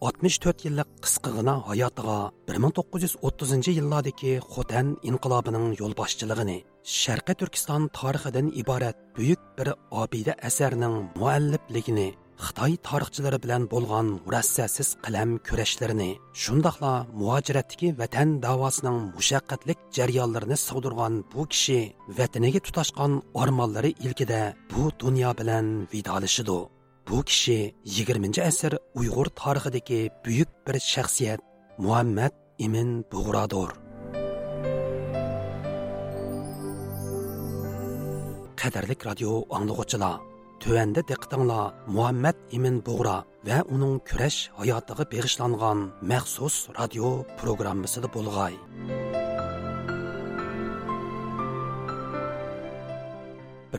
64 yillik qisqigina hayotiga 1930 yillardagi Xotan inqilobining yo'lboshchiligini Sharqiy Turkiston tarixidan iborat buyuk bir obida asarning muallifligini Xitoy tarixchilari bilan bo'lgan murassasiz qalam kurashlarini, shundoqla muhojiratdagi vatan davosining mushaqqatlik jarayonlarini sig'dirgan bu kishi vataniga tutashgan ormonlari ilkida bu dunyo bilan vidolashidi. Bu kishi 20. asr uyg'ur tarixidagi buyuk bir shaxsiyat muhammad ibn Buğradur. Qədərlik radio anlıqçılar, tövəndə diqqətinlə Muhammed İmin Buğra və onun kürəş həyatına bağışlanğan məxsus radio proqramımızı bo'lg'ay.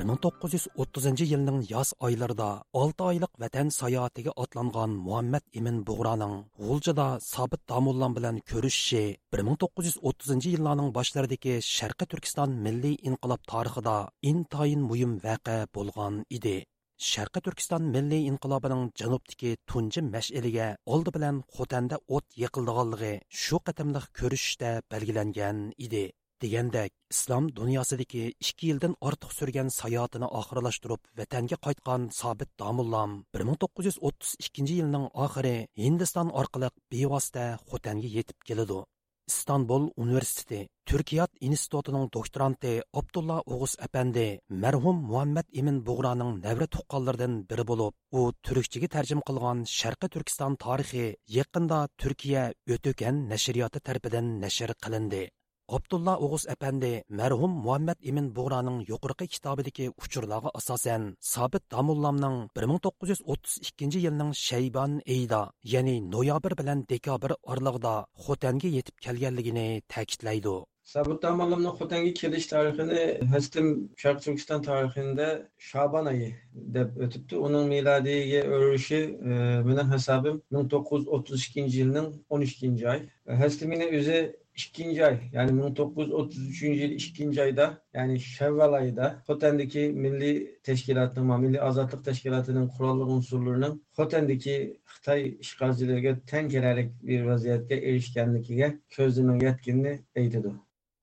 1930 yilning yoz oylarida 6 oylik vatan sayohatiga otlangan Muhammad Emin Bug'raning G'uljida Sabit Damullan bilan ko'rishishi 1930 yillarning boshlaridagi Sharqiy Turkiston milliy inqilob tarixida intayin muhim voqea bo'lgan edi. Sharqiy Turkiston milliy inqilobining janubdagi tunji mash'iliga oldi bilan Xotanda o't yiqildiganligi shu qatimliq ko'rishda belgilangan edi. Degandek islom dunyosidagi ikki yildan ortiq surgan sayohatini oxirlashtirib vatanga qaytgan sobit domullam 1932 yilning oxiri hindiston orqali bevosita xotanga yetib keladi. Istanbul universiteti turkiyat institutining doktoranti abdulla o'g'uz apandi marhum muhammad imin bug'roning navra tuqqanlaridan biri bo'lib u turkchaga tarjima qilgan sharqi turkiston tarixi yaqinda turkiya o'tokan nashriyoti tarafidan nashr qilindi. Abdulla o'g'uz әпәнде marhum muhammad İmin bug'roning yuqorqi kitobidagi uchurlarga asosan Sabit Damullamning 1932 yilning Shayban oyida, ya'ni noyabr bilan dekabr oralig'ida Xotanga yetib kelganligini ta'kidlaydi. Sabit Damullamning Xotanga kelish tarixini Hastim Sharq Turkiston tarixida Shaban oyi deb o'tibdi. Uning milodiga o'rishi mening hisobim 1932 yilning 12 oy. Hastimning o'zi ikkinchi oy ya'ni 1933. yıl ikinci ayda ya'ni Şevval oyida Hoten'deki milliy Teşkilatı'na, Milli Azatlık tashkilotining qurolli unsurlarının xotandagi xitoy işgalcilerine tang kelalik bir vaziyatga erishganligiga ko'zining yetganini aytadi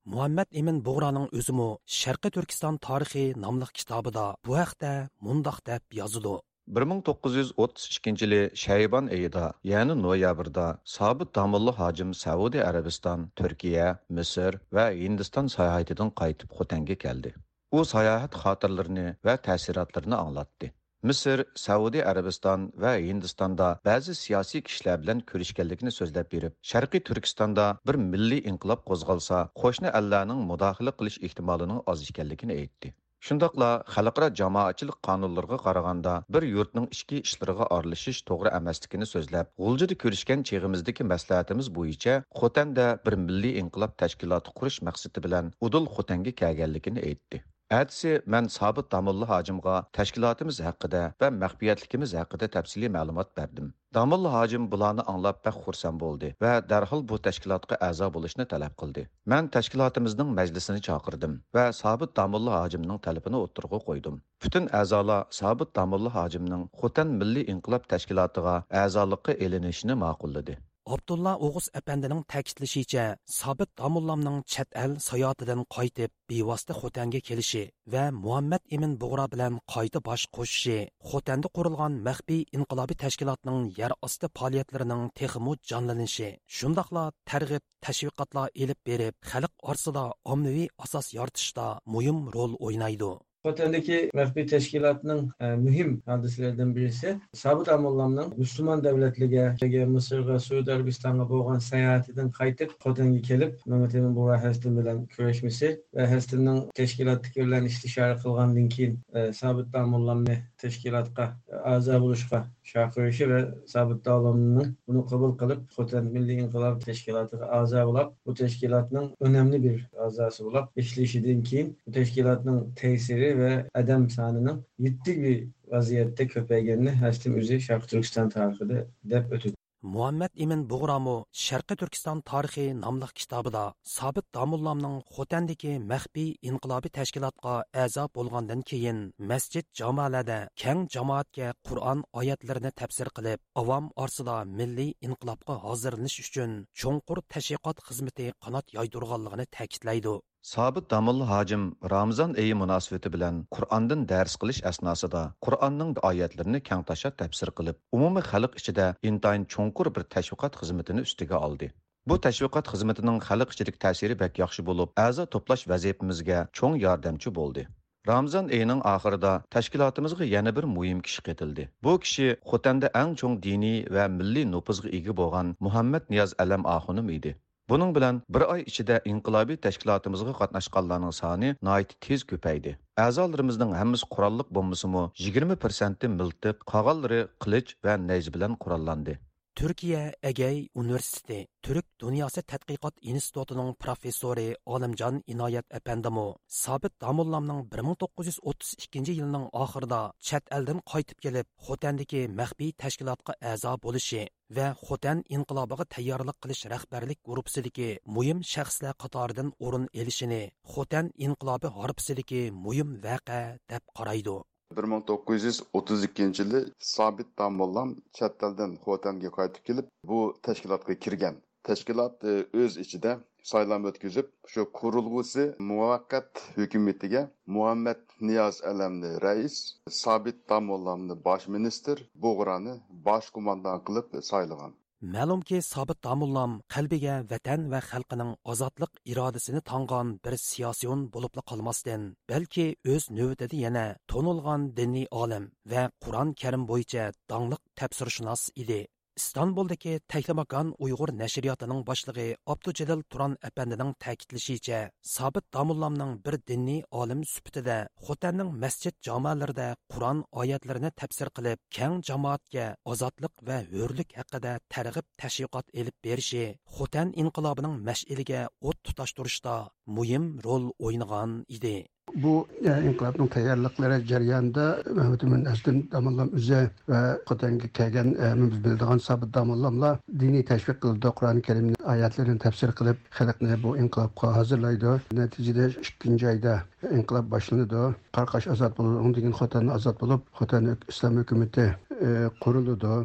muhammad Emin bug'roning o'zimi sharqiy turkiston tarixi nomli kitobida bu haqda mundoq deb yozadi 1932 yili Shayban ayida, ya'ni noyabrda Sabit Damullo hojim Saudiya Arabiston, Turkiya, Misr va Hindiston sayohatidan qaytib Xotanga keldi. U sayohat xotirlarini va ta'sirotlarini anglatdi. Misr, Saudiya Arabiston va Hindistonda ba'zi siyosiy kishilar bilan ko'rishganligini so'zlab berib, Sharqiy Turkistonda bir milliy inqilob qo'zg'alsa, qo'shni allarning mudohala qilish ehtimolining oz ekanligini aytdi. Shundoqla xalqaro jamoatchilik qonunlariga qaraganda bir yurtning ichki ishlariga aralashish to'g'ri emasligini so'zlab, G'uljida ko'rishgan cheg'imizdagi maslahatimiz bo'yicha Xotanda bir milliy inqilob tashkiloti qurish maqsadi bilan Udul Xotanga kelganligini aytdi. Әтісі мән Сабыт Дамыллы хажымға тәшкілатымыз хақыда və мәқбиятлікіміз haqida тәпсілі мәлімат berdim. Дамыллы hacım bularni аңлап бәк құрсан bo'ldi вә дәрхіл bu təşkilatqa әза bo'lishni talab qildi. Мән тәшкілатымыздың мәжлісіні чақырдым вә Sabit Дамыллы hacımның тәліпіні отырғы qo'ydim. Бүтін әзала Sabit Дамыллы hacımның Xotan Milli İnqilab Təşkilatıga əzalıqqa elinishini ma'qulladi. Abdulla Oğuz әпәндінің ta'kidlashicha Сабит Дамулламның чәт әл саятыдан қайтып, бейвасты Хотанге келіші вә Муаммад Имин Бұғра білән қайты баш қошышы, Хотанды құрылған мәхби инқилаби тәшкилатның яр асты палиятларының техиму жанланышы, шундақла тәрғіп, тәшвиқатла еліп беріп, халық арсыда ommaviy asos yaratishda muhim rol o'ynaydi. Oteldeki mefbi teşkilatının e, mühim hadislerden birisi Sabit Amullam'ın Müslüman devletlige Ege, Mısır ve Suudi Arabistan'a boğan seyahatinden kaytıp Koten'e kelip Mehmet Emin Burak Hestin bilen köreşmesi ve Hestin'in teşkilat tikirlen istişare kılgan dinkin e, Sabit Amullam'ı tashkilotga a'zo bo'lishga chaqirishi va sobit davomni buni qabul qilib xotan milliy inqilob tashkilotiga a'zo bo'lib bu tashkilotning önemli bir a'zosi bo'lib ishlashidan keyin bu tashkilotning ta'siri va adam sonining yetti bir vaziyatda ko'payganini hastim o'zi sharq turkiston tarixida deb o'tadi muhammad Emin bug'romu sharqi turkiston tarixi nomli kitobida sobit domullamning xotandagi maxfiy inqilobiy tashkilotga a'zo bo'lgandan keyin masjid jamoalarda kang jamoatga qur'on oyatlarini tafsir qilib avom orsida milliy inqilobga hozirlanish uchun cho'nqur tashviqot xizmati qanot yoydirganligini ta'kidlaydi. Sabit Damul Hacim Ramazan ayi münasibeti bilen Kur'an'dan ders qilish asnosida Kur'an'ın ayetlerini keng tashlab tafsir qilib, umumiy xalq ichida intayin çonkur bir tashviqot xizmatini üstüge aldı. Bu tashviqot xizmatining xalq içilik təsiri bak yaxşı bo'lib, əza toplaş vazifamizga cho'ng yardımcı boldu. Ramazan ayining oxirida tashkilotimizga yana bir muhim kishi qetildi Bu kishi Xotanda eng cho'ng diniy va milliy nupuzga ega bo'lgan Muhammad Niyaz Alam axunim edi. Bunun bilan bir oy ichida inqilobiy tashkilotimizga qatnashganlarning soni nihoyat tez ko'paydi. A'zolarimizning hammasi qurolliq bo'lmasimi 20% miltiq, qolganlari qilich va nayz bilan qurollandi. Türkiye Egey Üniversitesi Türk Dünyası Tədqiqat İnstitutunun professori Alimcan İnayət apandimi Sabit Damullamning 1932 yilning axırda chet eldan qayıtıp kelib, Xotandagi maxfiy təşkilatqa əza bolışı və Xotan inqilobiga tayyorlik qilish rəhbərlik guruhisidagi muhim shaxslar qatoridan o'rin elishini Xotan inqilobi harbisidagi muhim vaqa deb qaraydi. 1932 yili Sabit Damollam chet eldan Xotanga qaytib kelib, bu tashkilotga kirgan. Tashkilot e, o'z ichida saylam o'tkazib, shu qurilg'usi muvaqqat hukumatiga Muhammad Niyoz Alamni rais, Sabit Damollamni bosh ministr, Bo'g'rani bosh qo'mondon qilib saylagan. Ma'lumki, Sabit Damullam qalbiga vatan va xalqining ozodlik irodasini tong'on bir siyosiyon bo'libla qolmasdan, balki o'z navbatida yana tonilgan diniy olim va Qur'on Karim bo'yicha dongliq tafsirshunos edi. Istanbuldagi taklamakan uyg'ur nashriyotining boshlig'i abdujalil turon apandining ta'kidlashicha sobit domullamning bir diniy olim sifatida xotanning masjid jamoalarida qur'on oyatlarini tafsir qilib keng jamoatga ozodlik va hurlik haqida targ'ib tashviqot elib berishi xotan inqilobining mash'iliga o't tutashtirishda muhim rol o'ynagan edi Bu e, yani inqilobning tayyorliqlari jarayonida Mahmud Asdin Damallam o'zi va Qotanga kelgan e, biz bildigan Sabit Damallamlar diniy tashviq qildi, Qur'oni Karimni oyatlarini tafsir qilib, xalqni bu inqilobga hozirlaydi. Natijada 2 oyda inqilob boshlanadi. Qarqash ozod bo'ladi, undan keyin Xotan ozod bo'lib, Xotan islom hukumati e, quriladi.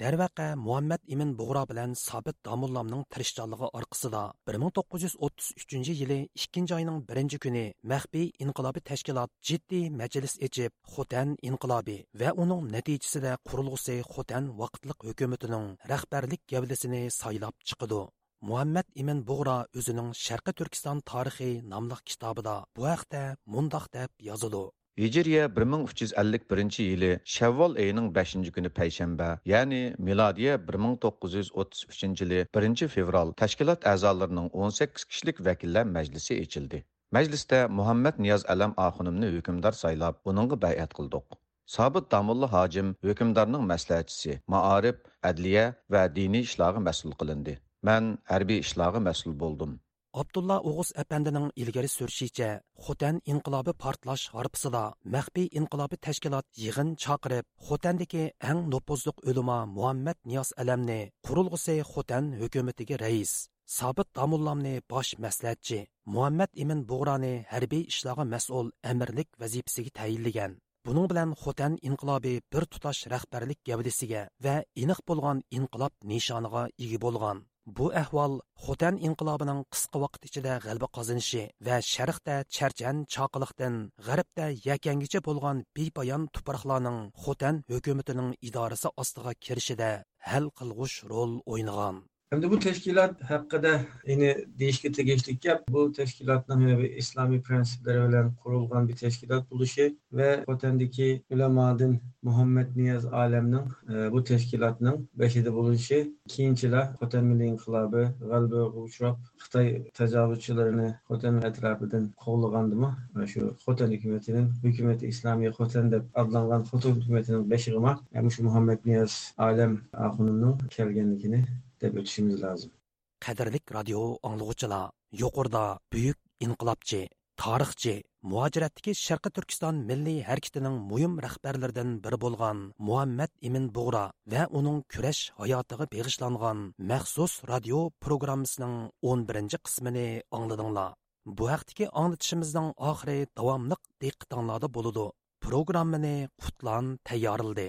Darvaqa muhammad İmin bug'ro bilan sobit Damullamның tirishchonligi orqasida 1933 yili 2 oyning 1 kuni maxfiy inqilobi tashkilot jiddiy majlis ichib Xotan inqilobi va uning natijasida qurilg'usi Xotan vaqtliq hukumatining rahbarlik gavdasini saylab chiqidi muhammad İmin bug'ro o'zining Sharqi Turkiston tarixi nomli kitobida bu haqda mundoq deb yozadi. Hijriya 1351 yili Shavvol oyining 5 kuni payshanba, ya'ni milodiya 1933 yili 1 fevral tashkilot a'zolarining 18 kishilik vakillar majlisi ochildi. Majlisda Muhammad Niyoz Alam axunimni hukmdor saylab, uningga bay'at qildik. Sabit Damulla hojim hukmdorning maslahatchisi, ma'arif, adliya va diniy ishlarga mas'ul qilindi. Men harbiy ishlarga mas'ul bo'ldim. Абдулла Oğuz әпәндінің ilgari сүршичә, Xotan inqilobi portlash harpisida maxfiy inqilobiy tashkilot yig'in chaqirib, Xotandagi eng nopozliq o'lima Muhammad Niyoz Alamni qurilg'usi Xotan hukumatiga rais, Сабит Damullamni bosh maslahatchi, Muhammad Imin Bug'rani harbiy ishlarga mas'ul amirlik vazifasiga tayinlagan. Buning bilan Xotan inqilobi bir tutash rahbarlik gavdasiga va aniq bo'lgan inqilob nishoniga ega bo'lgan. Bu ahvol Xotan inqilobining qisqa vaqt ichida g'alaba qozonishi va sharqda charchan choqiliqdan g'arbda yakangicha bo'lgan bepoyon tuproqlarning Xotan hukumatining idorasi ostiga kirishida hal qilg'ush rol o'ynagan. Endi bu tashkilot haqida yine deyishga tegishli gap bu tashkilotning bir islomiy prinsiplari bilan qurilgan bir tashkilot bo'lishi va xotandagi ulamodan muhammad niyaz olamning e, bu tashkilotning beshida bo'lishi keyinchilar xotan milliy inqilobi g'albaga uchrab xitoy tajovuzchilarini xotan atrofidan quvlagandimi shu xotan hukumatining hukumati islomiy xotan deb adlangan xotan hukumatining beshig'ima shu muhammad niyaz olam axunning kelganligini deb o'tishimiz lozim. Qadrlik radio anglag'uchilar yuqorida buyuk inqilobchi tarixchi muajiratdagi sharqi turkiston milliy harakatining muhim rahbarlaridan biri bo'lgan muhammad imin bug'ra va uning kurash hayotiga beg'ishlangan maxsus radio programmasining 11 birinchi qismini angladinglar. Bu haqdagi anglatishimizning oxiri davomliq diqqatinglarda bo'ladi programmani qutlan tayyorildi